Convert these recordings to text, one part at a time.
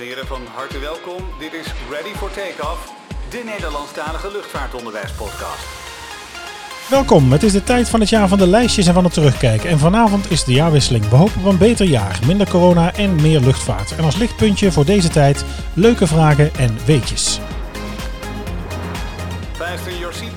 en heren, van harte welkom. Dit is Ready for Takeoff, de Nederlandstalige luchtvaartonderwijspodcast. Welkom, het is de tijd van het jaar van de lijstjes en van het terugkijken. En vanavond is de jaarwisseling. We hopen op een beter jaar, minder corona en meer luchtvaart. En als lichtpuntje voor deze tijd, leuke vragen en weetjes.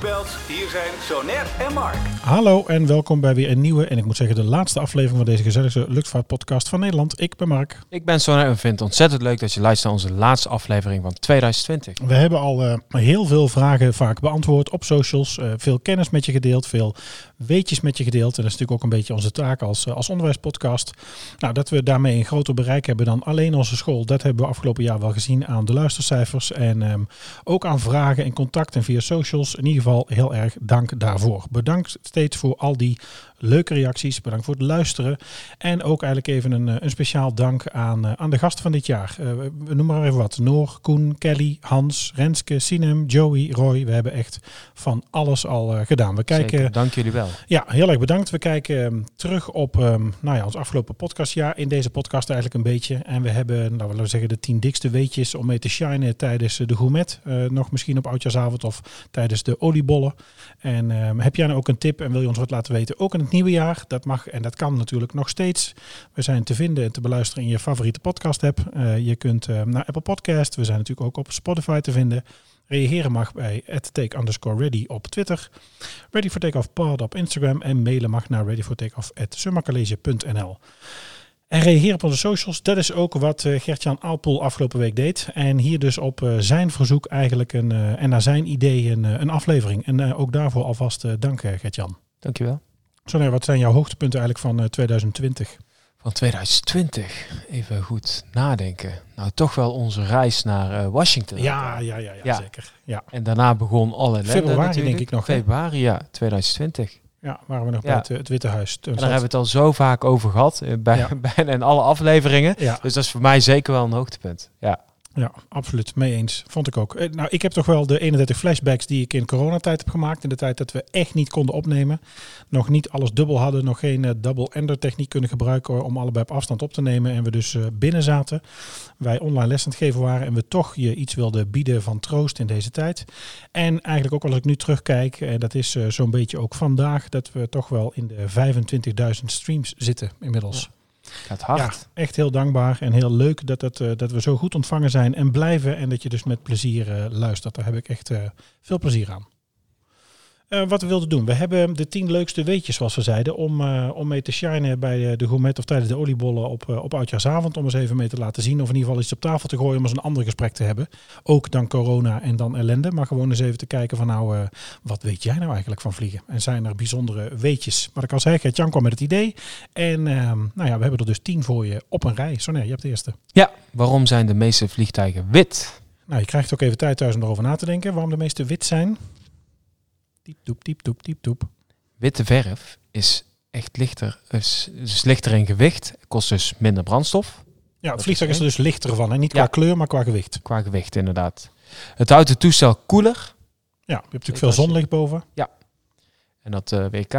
Seatbelts, hier zijn Sonet en Mark. Hallo en welkom bij weer een nieuwe, en ik moet zeggen de laatste aflevering van deze gezellige luchtvaartpodcast van Nederland. Ik ben Mark. Ik ben Sonne en vind het ontzettend leuk dat je luistert naar onze laatste aflevering van 2020. We hebben al eh, heel veel vragen vaak beantwoord op socials. eh, veel kennis met je gedeeld, veel weetjes met je gedeeld. En dat is natuurlijk ook een beetje onze taak als, eh, als onderwijspodcast. Nou, dat we daarmee een groter bereik hebben dan alleen onze school. Dat hebben we afgelopen jaar wel gezien aan de luistercijfers. En ehm, ook aan vragen en contact en via socials. In ieder geval heel erg dank daarvoor. Bedankt steeds voor al die leuke reacties. Bedankt voor het luisteren. En ook eigenlijk even een, eh, een speciaal dank aan, eh, aan de gasten van dit jaar. Eh, we- noemen maar even wat. Noor, Koen, Kelly, Hans, Renske, Sinem, Joey, Roy. We hebben echt van alles al gedaan. We kijken... Zeker, dank jullie wel. Ja, heel erg bedankt. We kijken ehm, terug op ehm, nou ja, ons afgelopen podcastjaar. In deze podcast eigenlijk een beetje. En we hebben, nou, laten we zeggen, de tien dikste weetjes om mee te shinen tijdens de gourmet. Nog misschien op oudjaarsavond of tijdens de oliebollen. En ehm, heb jij nou ook een tip en wil je ons wat laten weten? Ook in het nieuwe jaar. Dat mag en dat kan natuurlijk nog steeds. We zijn te vinden en te beluisteren in je favoriete podcast app. Eh, je kunt ehm, naar Apple Podcast. We zijn natuurlijk ook op Spotify te vinden. Reageren mag bij take underscore ready op Twitter. Ready for Takeoff Pod op Instagram en mailen mag naar readyfortakeoff.summercollege.nl. En reageren op onze socials, dat is ook wat eh, Gert-Jan Aalpoel afgelopen week deed. En hier dus op eh, zijn verzoek eigenlijk een, eh, en naar zijn idee een, een aflevering. En ook daarvoor alvast dank Gert-Jan. Dankjewel. Sonja, wat zijn jouw hoogtepunten eigenlijk van eh, 2020? Van 2020, even goed nadenken. Nou, toch wel onze reis naar Washington. Ja, ja, ja, ja, Ja. zeker. Ja. En daarna begon alle ellende Februari natuurlijk. denk ik nog, hè? Februari, ja, 2020. Ja, waren we nog Ja. bij het, eh, het Witte Huis. En daar hebben we het al zo vaak over gehad, eh, bij, bijna in alle afleveringen. Dus dat is voor mij zeker wel een hoogtepunt. Ja, Ja, absoluut. Mee eens. Vond ik ook. Eh, Nou, ik heb toch wel de 31 flashbacks die ik in coronatijd heb gemaakt. In de tijd dat we echt niet konden opnemen. Nog niet alles dubbel hadden. Nog geen eh, double ender techniek kunnen gebruiken om allebei op afstand op te nemen. En we dus eh, binnen zaten. Wij online les aan het geven waren. En we toch je iets wilden bieden van troost in deze tijd. En eigenlijk ook als ik nu terugkijk. En dat is zo'n beetje ook vandaag. Dat we toch wel in de 25.000 streams zitten inmiddels. Gaat. Ja, echt heel dankbaar en heel leuk dat, het, eh, dat we zo goed ontvangen zijn en blijven. En dat je dus met plezier eh, luistert. Daar heb ik echt eh, veel plezier aan. Eh, wat we wilden doen. We hebben de tien leukste weetjes, zoals we zeiden, om, eh, om mee te shinen bij eh, de gourmet of tijdens de oliebollen op, op oudjaarsavond. Om eens even mee te laten zien of in ieder geval iets op tafel te gooien om eens een ander gesprek te hebben. Ook dan corona en dan ellende. Maar gewoon eens even te kijken van nou, wat weet jij nou eigenlijk van vliegen? En zijn er bijzondere weetjes? Wat ik al zei, Gert-Jan kwam met het idee. En ehm, nou ja, we hebben er dus tien voor je op een rij. Nee, je hebt de eerste. Ja, waarom zijn de meeste vliegtuigen wit? Nou, je krijgt ook even tijd thuis om erover na te denken. Waarom de meeste wit zijn. Diep, doep, diep, doep, diep, doep. Witte verf is echt lichter, is, is lichter in gewicht, kost dus minder brandstof. Ja, het vliegtuig is er dus lichter van. Hè? Niet qua Ja. kleur, maar qua gewicht. Qua gewicht inderdaad. Het houdt het toestel koeler. Ja, je hebt natuurlijk veel zonlicht boven. En dat eh WK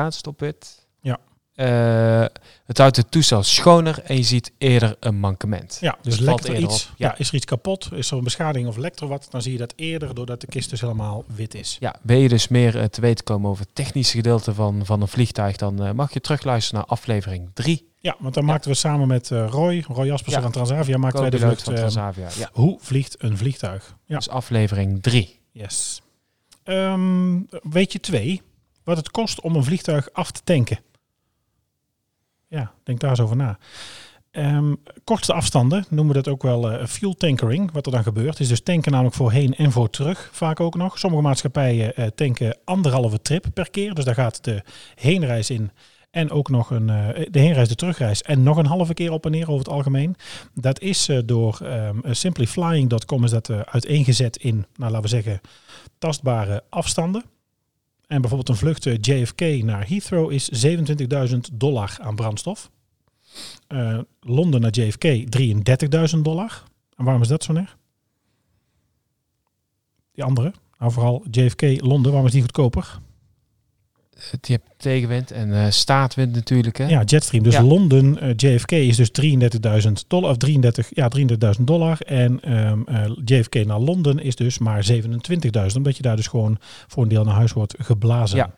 Ja. Eh, het houdt het toestel schoner en je ziet eerder een mankement. Ja, dus valt lekt er iets. Ja. Ja. is er iets kapot? Is er een beschadiging of lekt er wat? Dan zie je dat eerder doordat de kist dus helemaal wit is. Ja, wil je dus meer eh, te weten komen over het technische gedeelte van, van een vliegtuig, dan eh, mag je terugluisteren naar aflevering 3. Ja, want dan maakten we samen met Roy, Roy Jaspersen Ja. van Transavia, maakten wij de vlucht. van Transavia. Ja, hoe vliegt een vliegtuig? Ja, dus aflevering 3. yes. Ehm, weet je twee, wat het kost om een vliegtuig af te tanken? Ja, denk daar eens over na. Ehm, kortste afstanden noemen we dat ook wel eh, fuel tankering. Wat er dan gebeurt is dus tanken namelijk voor heen en voor terug vaak ook nog. Sommige maatschappijen eh, tanken anderhalve trip per keer. Dus daar gaat de heenreis in en ook nog een, eh, de heenreis, de terugreis en nog een halve keer op en neer over het algemeen. Dat is door ehm simplyflying.com is dat uiteengezet in, nou laten we zeggen, tastbare afstanden. En bijvoorbeeld een vlucht eh, JFK naar Heathrow is 27.000 dollar aan brandstof. Eh, Londen naar JFK 33.000 dollar. En waarom is dat zo neer? Die andere, nou vooral JFK Londen, waarom is die goedkoper? Die hebt tegenwind en eh, staatwind natuurlijk. Hè? Ja, Jetstream. Dus Ja. Londen eh, JFK is dus 33.000 dollar, of 33, ja, 33.000 dollar. En ehm, eh, JFK naar Londen is dus maar 27.000, omdat je daar dus gewoon voor een deel naar huis wordt geblazen. Ja.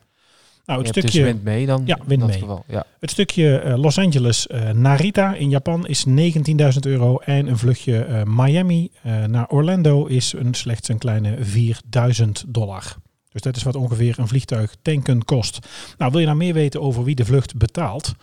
Nou, Je het hebt stukje, dus wind mee dan. Ja, in wind mee. Geval. Ja. het stukje Los Angeles Narita in Japan is 19.000 euro. En een vluchtje Miami naar Orlando is een, slechts een kleine 4.000 dollar. Dus dat is wat ongeveer een vliegtuig tanken kost. Nou, wil je nou meer weten over wie de vlucht betaalt?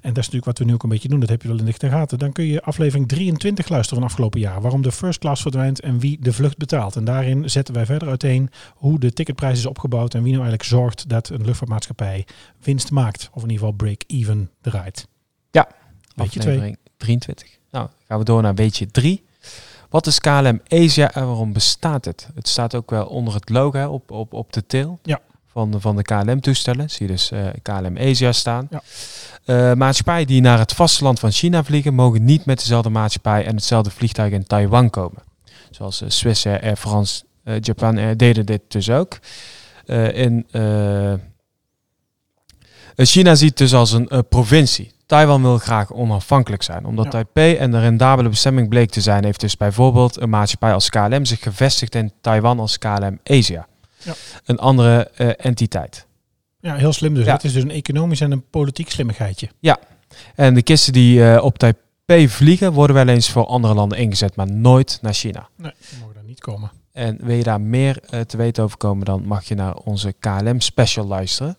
En dat is natuurlijk wat we nu ook een beetje doen, dat heb je wel in de gaten. Dan kun je aflevering 23 luisteren van afgelopen jaar. Waarom de first class verdwijnt en wie de vlucht betaalt. En daarin zetten wij verder uiteen hoe de ticketprijs is opgebouwd. En wie nou eigenlijk zorgt dat een luchtvaartmaatschappij winst maakt. Of in ieder geval break-even draait. Ja. Weet je twee. Aflevering 23. Nou, gaan we door naar weetje 3. Wat is KLM Asia en waarom bestaat het? Het staat ook wel onder het logo op, op, op de tail Ja. van, de, van de KLM-toestellen. Zie je dus eh, KLM Asia staan. Ja. Eh, maatschappijen die naar het vasteland van China vliegen, mogen niet met dezelfde maatschappij en hetzelfde vliegtuig in Taiwan komen. Zoals eh, Swiss Air, Air France, Japan Air deden dit dus ook. In China ziet het dus als een provincie. Taiwan wil graag onafhankelijk zijn. Omdat Ja. Taipei een rendabele bestemming bleek te zijn, heeft dus bijvoorbeeld een maatschappij als KLM zich gevestigd in Taiwan als KLM Asia. Ja. Een andere eh, entiteit. Ja, heel slim dus. Ja. Het is dus een economisch en een politiek slimmigheidje. En de kisten die eh, op Taipei vliegen, worden wel eens voor andere landen ingezet, maar nooit naar China. Nee, die mogen daar niet komen. En wil je daar meer eh, te weten over komen, dan mag je naar onze KLM special luisteren.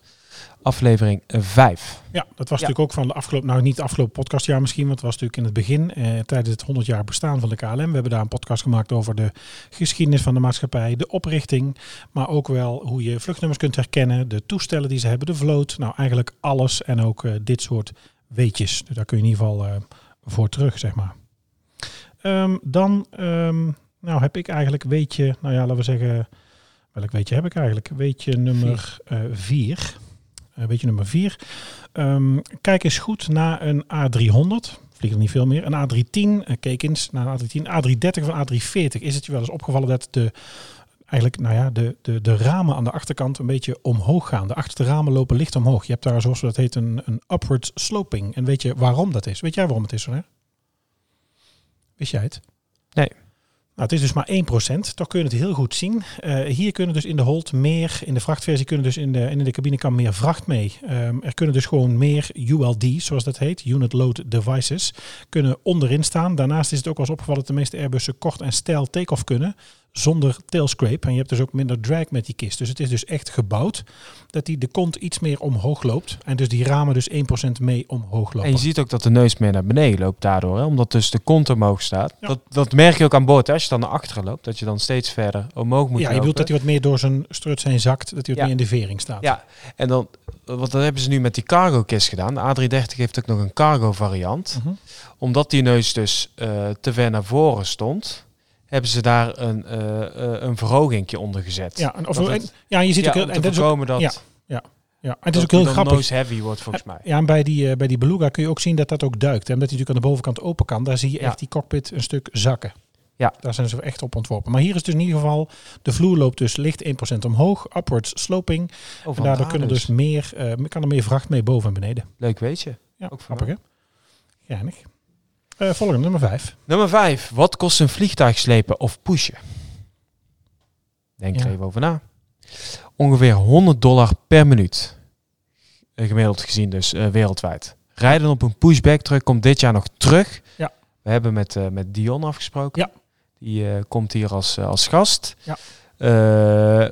Aflevering 5. Ja, dat was Ja. natuurlijk ook van de afgelopen, nou niet het afgelopen podcastjaar misschien, want het was natuurlijk in het begin, eh, tijdens het 100 jaar bestaan van de KLM. We hebben daar een podcast gemaakt over de geschiedenis van de maatschappij, de oprichting, maar ook wel hoe je vluchtnummers kunt herkennen, de toestellen die ze hebben, de vloot, nou eigenlijk alles en ook eh, dit soort weetjes. Dus daar kun je in ieder geval eh, voor terug, zeg maar. Ehm, dan ehm, nou heb ik eigenlijk weetje, nou ja, laten we zeggen, welk weetje heb ik eigenlijk? Weetje nummer 4. Uh, weetje nummer 4. Ehm, kijk eens goed naar een A300. Vliegen er niet veel meer. Een A310. eh, Kijk eens naar een A310. A330 of een A340. Is het je wel eens opgevallen dat de, eigenlijk, nou ja, de, de, de ramen aan de achterkant een beetje omhoog gaan? De achterste ramen lopen licht omhoog. Je hebt daar, zoals dat heet, een, een upward sloping. En weet je waarom dat is? Weet jij waarom het is, hè? Wist jij het? Nee. Nou, het is dus maar 1%. Toch kun je het heel goed zien. Eh, hier kunnen dus in de hold meer, in de vrachtversie kunnen dus in de, in de cabine kan meer vracht mee. Ehm, er kunnen dus gewoon meer ULD, zoals dat heet, Unit Load Devices, kunnen onderin staan. Daarnaast is het ook wel eens opgevallen dat de meeste Airbussen kort en stijl take-off kunnen, zonder tailscrape. En je hebt dus ook minder drag met die kist. Dus het is dus echt gebouwd dat die de kont iets meer omhoog loopt. En dus die ramen dus 1% mee omhoog lopen. En je ziet ook dat de neus meer naar beneden loopt daardoor. Hè? Omdat dus de kont omhoog staat. Ja. Dat, dat merk je ook aan boord. Hè? Als je dan naar achteren loopt, dat je dan steeds verder omhoog moet ja, je bedoelt dat hij wat meer door zijn struts heen zakt, dat hij wat Ja. meer in de vering staat. Ja, en dan, wat dat hebben ze nu met die cargo kist gedaan. De A330 heeft ook nog een cargo variant. Mhm. Omdat die neus dus eh, te ver naar voren stond, hebben ze daar een, eh eh, een verhogingje onder gezet. Ja, en, of, Dat het- ja, je ziet ja, ook heel, om en dat is ook, dat, ja, ja, en het is dat ook heel grappig. nose heavy wordt volgens mij. Ja, en bij die, eh, bij die Beluga kun je ook zien dat dat ook duikt. En omdat hij natuurlijk aan de bovenkant open kan, daar zie je Ja. echt die cockpit een stuk zakken. Ja. Daar zijn ze echt op ontworpen. Maar hier is dus in ieder geval, de vloer loopt dus licht 1% omhoog, upwards sloping. Oh, En daardoor kunnen dus meer, eh, kan er meer vracht mee boven en beneden. Leuk weet je. Ja, Ook grappig hè? Geinig. Eh volgende, nummer 5. Nummer 5. Wat kost een vliegtuig slepen of pushen? Denk er even over na. Ongeveer 100 dollar per minuut. Eh, Gemiddeld gezien dus eh, wereldwijd. Rijden op een pushback truck komt dit jaar nog terug. Ja. We hebben met, met Dion afgesproken. Ja. Die komt hier als, als gast. Ja. Eh,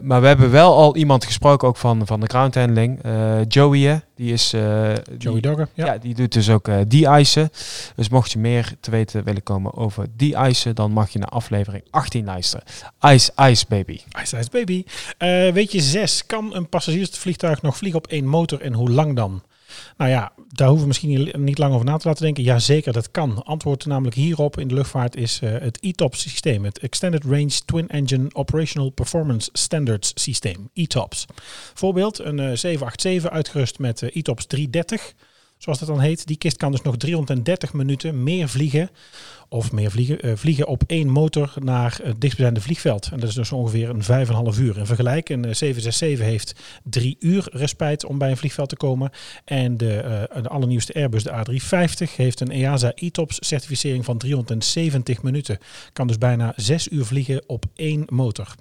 maar we hebben wel al iemand gesproken, ook van, van de ground handling. Eh, Joey, die is... eh, die- Joey Dogger. Ja. ja. die doet dus ook eh de-icen. Dus mocht je meer te weten willen komen over de-icen, dan mag je naar aflevering 18 luisteren. Ice, ice baby. Ice Ice Baby. Weet je, 6. Kan een passagiersvliegtuig nog vliegen op één motor en hoe lang dan? Nou ja, daar hoeven we misschien niet- lang over na te laten denken. Jazeker, dat kan. Antwoord namelijk hierop in de luchtvaart is eh, het ETOPS systeem. Het Extended Range Twin Engine Operational Performance Standards Systeem. ETOPS. Voorbeeld, een eh, 787 uitgerust met eh, ETOPS 330. Zoals dat dan heet. Die kist kan dus nog 330 minuten meer vliegen. Of meer vliegen, eh, vliegen op één motor naar het dichtstbijzijnde vliegveld. En dat is dus ongeveer een 5,5 uur. In vergelijk, een eh, 767 heeft drie uur respijt om bij een vliegveld te komen. En de, eh, de allernieuwste Airbus, de A350, heeft een EASA ETOPS certificering van 370 minuten. Kan dus bijna 6 uur vliegen op één motor.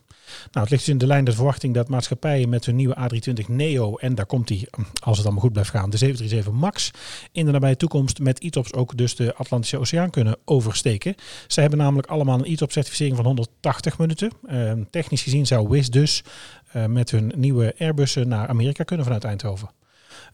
Nou, het ligt dus in de lijn de verwachting dat maatschappijen met hun nieuwe A320 Neo, en daar komt hij, als het allemaal goed blijft gaan, de 737 MAX, in de nabije toekomst met ITOPS ook dus de Atlantische Oceaan kunnen oversteken. Ze hebben namelijk allemaal een ITOPS-certificering van 180 minuten. Uh, technisch gezien zou WIS dus uh, met hun nieuwe Airbussen naar Amerika kunnen vanuit Eindhoven.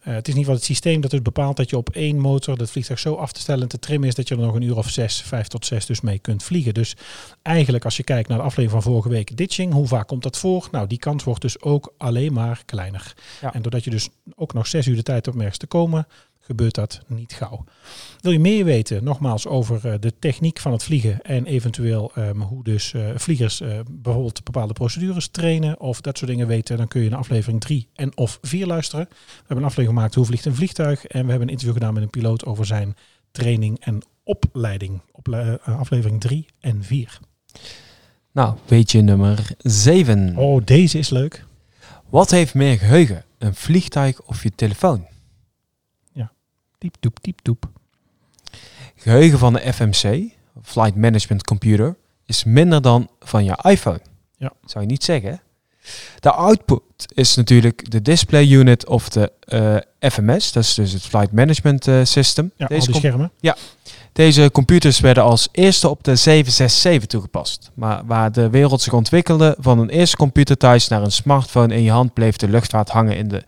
Uh, het is in ieder geval het systeem dat dus bepaalt dat je op één motor dat vliegtuig zo af te stellen en te trimmen is dat je er nog een uur of zes, vijf tot zes dus mee kunt vliegen. Dus eigenlijk als je kijkt naar de aflevering van vorige week ditching, hoe vaak komt dat voor? Nou, die kans wordt dus ook alleen maar kleiner. Ja. En doordat je dus ook nog zes uur de tijd hebt om ergens te komen, gebeurt dat niet gauw. Wil je meer weten, nogmaals, over uh, de techniek van het vliegen en eventueel um, hoe dus uh, vliegers uh, bijvoorbeeld bepaalde procedures trainen of dat soort dingen weten, dan kun je naar aflevering 3 en of 4 luisteren. We hebben een aflevering gemaakt hoe vliegt een vliegtuig en we hebben een interview gedaan met een piloot over zijn training en opleiding. Ople aflevering 3 en 4. Nou, weetje nummer 7. Oh, deze is leuk. Wat heeft meer geheugen, een vliegtuig of je telefoon? Diep, doep, diep, doep. Geheugen van de FMC, Flight Management Computer, is minder dan van je iPhone. Ja. Zou je niet zeggen? De output is natuurlijk de display unit of de uh, FMS, dat is dus het Flight Management uh, System. Ja, Deze schermen. Ja, deze computers werden als eerste op de 767 toegepast. Maar waar de wereld zich ontwikkelde van een eerste computer thuis naar een smartphone in je hand, bleef de luchtvaart hangen in de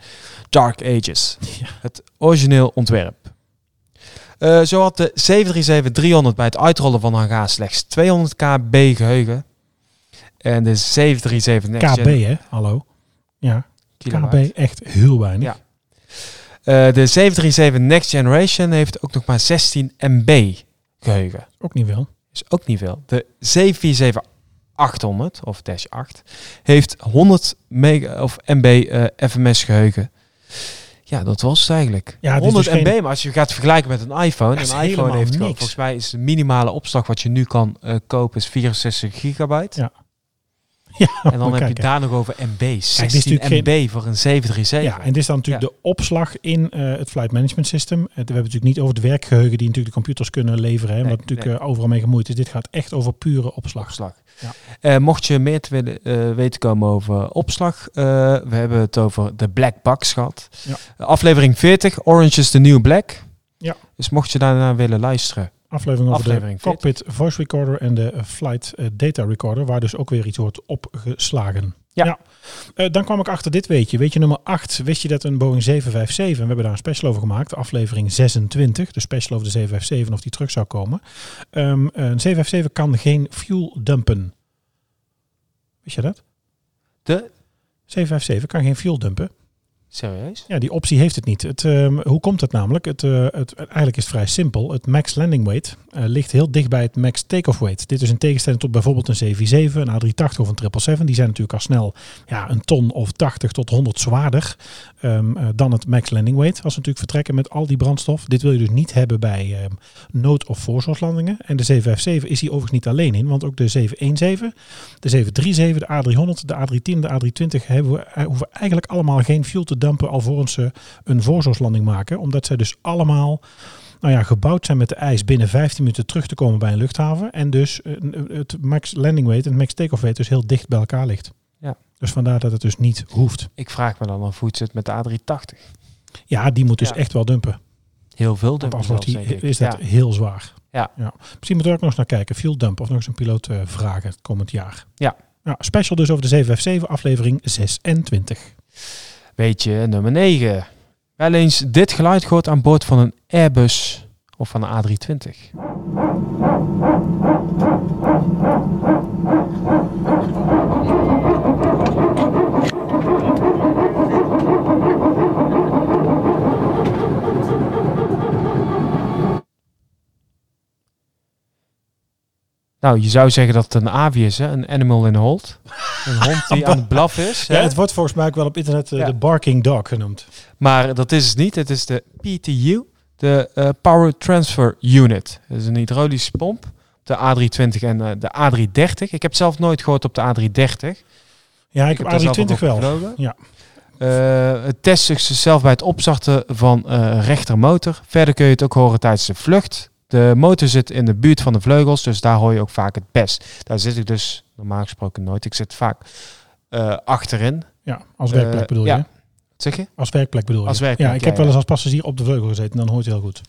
Dark Ages. Ja. Het origineel ontwerp. Uh, zo had de 737-300 bij het uitrollen van hangar slechts 200 KB geheugen. En de 737 Next KB, hè? Hallo. Ja. Kilobyte. KB echt heel weinig. Ja. Uh, de 737 Next Generation heeft ook nog maar 16 MB geheugen. Ook niet veel. Is ook niet veel. De 747 800 of Dash 8 heeft 100 mega of MB uh, FMS geheugen. Ja, dat was het eigenlijk. Ja, het 100 dus MB, geen... maar als je gaat vergelijken met een iPhone, een iPhone heeft niks. volgens mij is de minimale opslag wat je nu kan uh, kopen is 64 gigabyte. Ja. Ja, En dan heb je kijk, daar nog over MB, 16 natuurlijk MB voor een 737. Ja, en dit is dan natuurlijk de opslag in eh, het flight management system. We hebben het natuurlijk niet over het werkgeheugen die natuurlijk de computers kunnen leveren, hè, Nee, wat natuurlijk nee. eh, overal mee gemoeid is. Dit gaat echt over pure opslag. opslag. Ja. Eh, mocht je meer te willen weten komen over opslag, we hebben het over de Black Box gehad. Ja. Aflevering 40, Orange is the New Black. Ja. Dus mocht je daarna willen luisteren. Aflevering over Aflevering de cockpit voice recorder en de flight eh, data recorder, waar dus ook weer iets wordt opgeslagen. Ja. Eh, dan kwam ik achter dit weetje. Weet je nummer 8, wist je dat een Boeing 757, en we hebben daar een special over gemaakt, aflevering 26, de special over de 757 of die terug zou komen. Ehm, een 757 kan geen fuel dumpen. Wist je dat? De? 757 kan geen fuel dumpen. Serieus? Ja, die optie heeft het niet. Het, ehm, hoe komt het namelijk? Het, eh, het, eigenlijk is het vrij simpel. Het max landing weight eh, ligt heel dicht bij het max take-off weight. Dit is in tegenstelling tot bijvoorbeeld een 747, een A380 of een 777. Die zijn natuurlijk al snel ja, een ton of 80 tot 100 zwaarder ehm, eh, dan het max landing weight. Als we natuurlijk vertrekken met al die brandstof. Dit wil je dus niet hebben bij ehm, nood- of voorzorgslandingen. En de 757 is hier overigens niet alleen in, want ook de 717, de 737, de A300, de A310, de A320 hebben we, hoeven eigenlijk allemaal geen fuel te dampen alvorens ze een voorzorgslanding maken. Omdat zij dus allemaal nou ja, gebouwd zijn met de ijs binnen 15 minuten terug te komen bij een luchthaven. En dus eh, het max landing weight en het max take-off weight dus heel dicht bij elkaar ligt. Ja. Dus vandaar dat het dus niet hoeft. Ik vraag me dan af hoe het zit met de A380. Ja, die moet dus Ja. echt wel dumpen. Heel veel dumpen zelfs, die, is dat Ja. heel zwaar. Ja. Misschien moeten we er ook nog eens naar kijken. Fuel dump of nog eens een piloot eh, vragen het komend jaar. Ja. Nou, special dus over de 757 aflevering 26. Beetje nummer 9. Wel eens dit geluid gehoord aan boord van een Airbus of van een A320. Nou, je zou zeggen dat het een avi is, hè? een animal in hold. Een hond die aan het blaffen is. Ja, het wordt volgens mij ook wel op internet eh, Ja. de barking dog genoemd. Maar dat is het niet. Het is de PTU, De eh, Power Transfer Unit. Dat is een hydraulische pomp. De A320 en eh, de A330. Ik heb zelf nooit gehoord op de A330. Ja, ik, zelf heb ook A320 wel. gevlogen. Ja. Eh, het test zichzelf bij het opstarten van rechtermotor. Verder kun je het ook horen tijdens de vlucht. De motor zit in de buurt van de vleugels, dus daar hoor je ook vaak het best. Daar zit ik dus normaal gesproken nooit. Ik zit vaak eh, achterin. Ja, als werkplek Eh, bedoel je? ja. Wat zeg je? Als werkplek bedoel je? Als werkplek, ja, ik ja, heb wel ja. eens als passagier op de vleugel gezeten. Dan hoort je heel goed.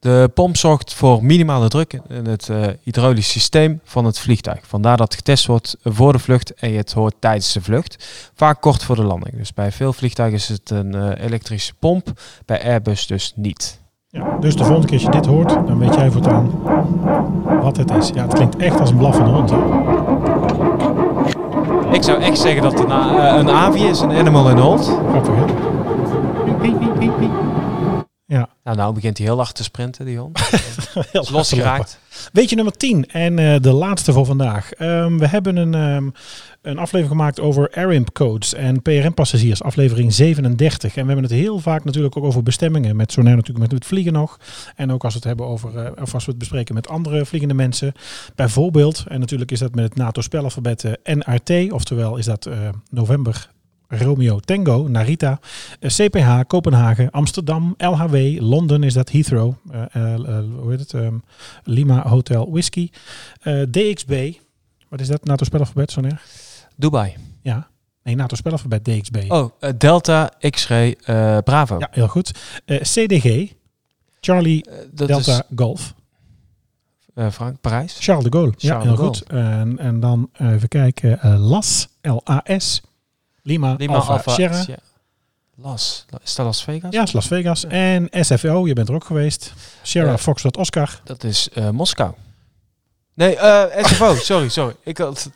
De pomp zorgt voor minimale druk in het eh, hydraulisch systeem van het vliegtuig. Vandaar dat getest wordt voor de vlucht en je het hoort tijdens de vlucht. Vaak kort voor de landing. Dus bij veel vliegtuigen is het een elektrische pomp, bij Airbus dus niet. Ja, dus de volgende keer als je dit hoort, dan weet jij voortaan wat het is. Ja, het klinkt echt als een blaffende hond. Hè? Ik zou echt zeggen dat het een, eh, een avi is, een animal in hold. Grappig, hè? Ja, Nou, nou begint hij heel hard te sprinten, die hond. heel Is losgeraakt. Weet je nummer 10 en eh, de laatste voor vandaag. Ehm, we hebben een, ehm, een aflevering gemaakt over AirImp codes en PRM-passagiers, aflevering 37. En we hebben het heel vaak natuurlijk ook over bestemmingen, met Sonair natuurlijk met het vliegen nog. En ook als we het hebben over, eh, of als we het bespreken met andere vliegende mensen. Bijvoorbeeld, en natuurlijk is dat met het NATO-spelalfabet eh, NRT, oftewel is dat eh, november Romeo Tango, Narita, eh, CPH, Kopenhagen, Amsterdam, LHW, Londen is dat Heathrow, eh, eh, eh, hoe heet het, ehm, Lima Hotel Whisky, eh, DXB, wat is dat, NATO spelafabet, Sonair? Dubai. Ja, nee, NATO spelafabet DXB. Oh, eh, Delta, X-ray, eh, Bravo. Ja, heel goed. Eh, CDG, Charlie Eh, Delta is Golf, eh, Frank, Parijs. Charles de Gaulle, ja, heel goed. En, en dan eh, even kijken, eh, LAS, L-A-S, Lima, Lima, Alpha, Alpha, Sierra. Sierra. Las. Is dat Las Vegas? Ja, is Las Vegas. En SFO, je bent er ook geweest. Sierra Ja. Foxtrot Oscar. Dat is eh, Moskou. Nee, eh SFO, sorry, sorry. Ik had...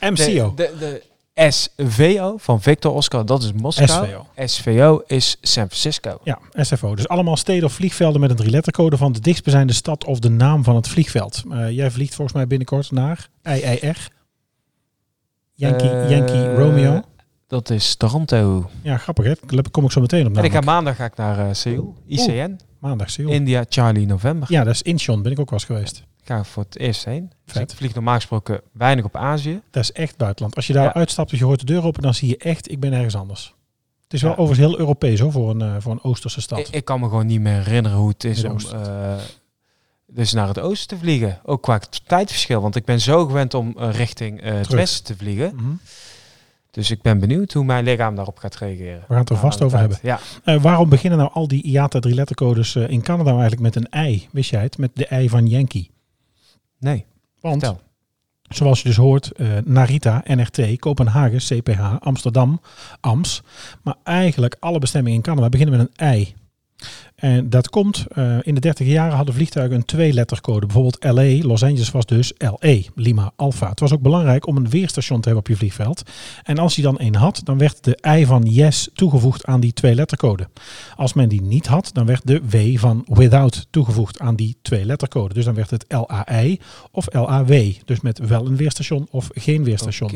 MCO. De, de, de SVO van Victor Oscar, dat is Moskou. SVO. SVO is San Francisco. Ja, SFO. Dus allemaal steden of vliegvelden met een drie-lettercode van de dichtstbijzijnde stad of de naam van het vliegveld. Eh, jij vliegt volgens mij binnenkort naar IIR. Yankee, Yankee Romeo. Dat is Toronto. Ja, grappig hè. Daar kom ik zo meteen op. En ik ga maandag ga ik naar eh Seoul. ICN. Maandag, Seoul. India Charlie November. Ja, dat is Incheon. Ben ik ook wel eens geweest. Ik ga voor het eerst heen. Dus ik vlieg normaal gesproken weinig op Azië. Dat is echt buitenland. Als je daar Ja. uitstapt en je hoort de deur open, dan zie je echt, ik ben ergens anders. Het is wel Ja. overigens heel Europees hoor, voor een, eh, voor een Oosterse stad. Ik, ik kan me gewoon niet meer herinneren hoe het is om eh, dus naar het oosten te vliegen. Ook qua tijdverschil. Want ik ben zo gewend om richting het westen te vliegen. Mhm. Dus ik ben benieuwd hoe mijn lichaam daarop gaat reageren. We gaan het er Na vast over tijd. hebben. Ja. Eh, waarom beginnen nou al die IATA drie lettercodes eh, in Canada nou eigenlijk met een I? Wist jij het? Met de I van Yankee. Nee, Want, vertel. zoals je dus hoort, eh, Narita, NRT, Kopenhagen, CPH, Amsterdam, AMS. Maar eigenlijk alle bestemmingen in Canada beginnen met een I. En dat komt, eh, in de 30 jaren hadden vliegtuigen een twee-lettercode. Bijvoorbeeld LA, Los Angeles was dus LE, Lima Alpha. Het was ook belangrijk om een weerstation te hebben op je vliegveld. En als je dan één had, dan werd de I van yes toegevoegd aan die twee-lettercode. Als men die niet had, dan werd de W van without toegevoegd aan die twee-lettercode. Dus dan werd het LAI of LAW. Dus met wel een weerstation of geen weerstation.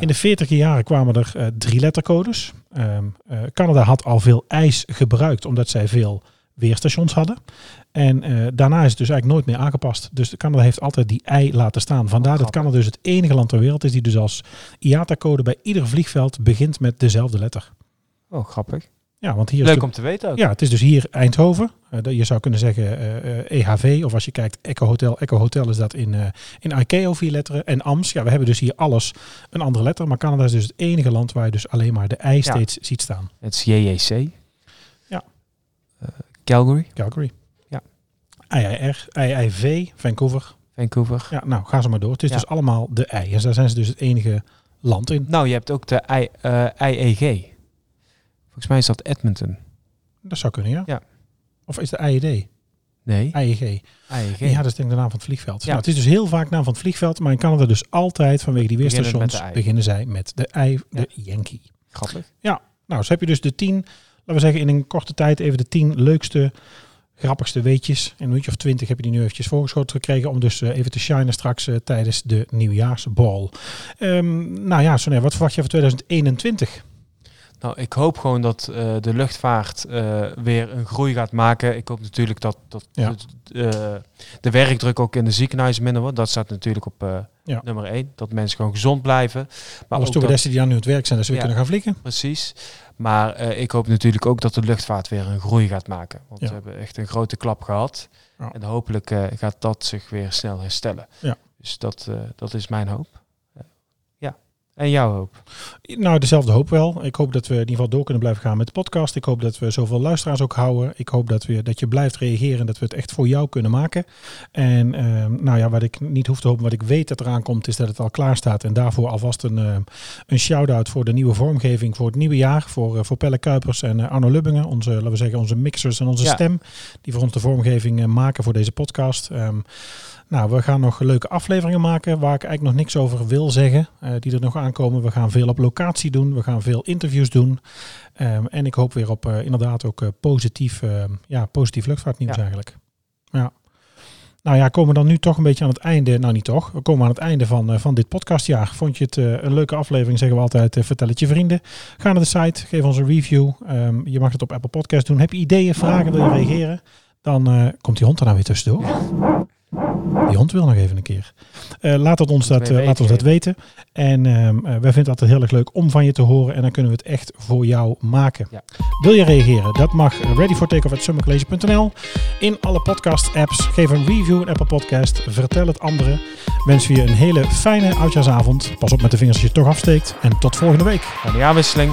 In de 40 jaren kwamen er eh, drie lettercodes. Ehm, eh, Canada had al veel ijs gebruikt omdat zij veel weerstations hadden. En eh, daarna is het dus eigenlijk nooit meer aangepast. Dus Canada heeft altijd die ei laten staan. Vandaar dat. Canada dus het enige land ter wereld is die dus als IATA-code bij ieder vliegveld begint met dezelfde letter. Oh, grappig. Ja, want hier is Leuk om te weten ook. ja, het is dus hier Eindhoven. Dat- je zou kunnen zeggen eh, eh, EHV. Of als je kijkt Echo Hotel. Echo Hotel is dat in, eh in ICAO vier letteren. En AMS. Ja, we hebben dus hier alles een andere letter. Maar Canada is dus het enige land waar je dus alleen maar de I Ja. steeds ziet staan. Het is JJC. Ja. Calgary, Calgary. Ja. IIR, IIV, Vancouver. Vancouver. Ja, nou, ga ze maar door. Het is Ja. dus allemaal de I. En daar zijn ze dus het enige land in. Nou, je hebt ook de I, eh, IEG. Volgens mij is dat Edmonton. Dat zou kunnen, ja. Ja. Of is de IED? Nee, IEG. IEG. Ja, dat is denk ik de naam van het vliegveld. Ja. Nou, het is dus heel vaak naam van het vliegveld, maar in Canada dus altijd vanwege die weerstations beginnen zij met de I, de Yankee. Grappig. Nou, zo heb je dus de tien, laten we zeggen in een korte tijd even de tien leukste, grappigste weetjes. In een uurtje of twintig heb je die nu eventjes voorgeschoten gekregen om dus eh, even te shinen straks eh, tijdens de nieuwjaarsbal. Ehm nou ja, Sonia, wat verwacht je voor 2021? Nou, ik hoop gewoon dat eh, de luchtvaart eh, weer een groei gaat maken. Ik hoop natuurlijk dat, dat Ja. de, eh, de werkdruk ook in de ziekenhuizen minder wordt. Dat staat natuurlijk op Ja. nummer één. Dat mensen gewoon gezond blijven. Maar Alle stewardessen die aan nu het werk zijn, dat ze weer Ja. kunnen gaan vliegen. Precies. Maar ik hoop natuurlijk ook dat de luchtvaart weer een groei gaat maken. Want we hebben echt een grote klap gehad. En hopelijk gaat dat zich weer snel herstellen. Ja. Dus dat, dat is mijn hoop. En jouw hoop. Nou, dezelfde hoop wel. Ik hoop dat we in ieder geval door kunnen blijven gaan met de podcast. Ik hoop dat we zoveel luisteraars ook houden. Ik hoop dat, we, dat je blijft reageren en dat we het echt voor jou kunnen maken. En ehm, nou ja, wat ik niet hoef te hopen, wat ik weet dat eraan komt, is dat het al klaar staat. En daarvoor alvast een, ehm, een shout-out voor de nieuwe vormgeving voor het nieuwe jaar. Voor, eh, voor Pelle Kuipers en eh, Arno Lubbingen, onze, laten we zeggen, onze mixers en onze Ja. stem. Die voor ons de vormgeving eh, maken voor deze podcast. Ehm, nou, we gaan nog leuke afleveringen maken waar ik eigenlijk nog niks over wil zeggen. eh, die er nog aankomen. We gaan veel op locatie doen. We gaan veel interviews doen. Ehm, en ik hoop weer op eh, inderdaad ook eh, positief, ehm, ja, positief luchtvaartnieuws Ja. eigenlijk. Ja. Nou ja, komen we dan nu toch een beetje aan het einde. Nou, niet toch. We komen aan het einde van, eh, van dit podcastjaar. Vond je het een leuke aflevering? Zeggen we altijd. vertel het je vrienden. Ga naar de site. Geef ons een review. Ehm, je mag het op Apple Podcast doen. Heb je ideeën, vragen, wil je reageren? Dan eh, komt die hond er nou weer tussendoor. Die hond wil nog even een keer. Eh, laat, het ons dat, eh, laat ons dat weten. En ehm, eh, wij vinden het altijd heel erg leuk om van je te horen. En dan kunnen we het echt voor jou maken. Ja. Wil je reageren? Dat mag readyfortakeoff.summercollege.nl In alle podcast apps. Geef een review in Apple Podcast. Vertel het anderen. Wens je een hele fijne oudjaarsavond. Pas op met de vingers als je het toch afsteekt. En tot volgende week. Aan die aanwisseling.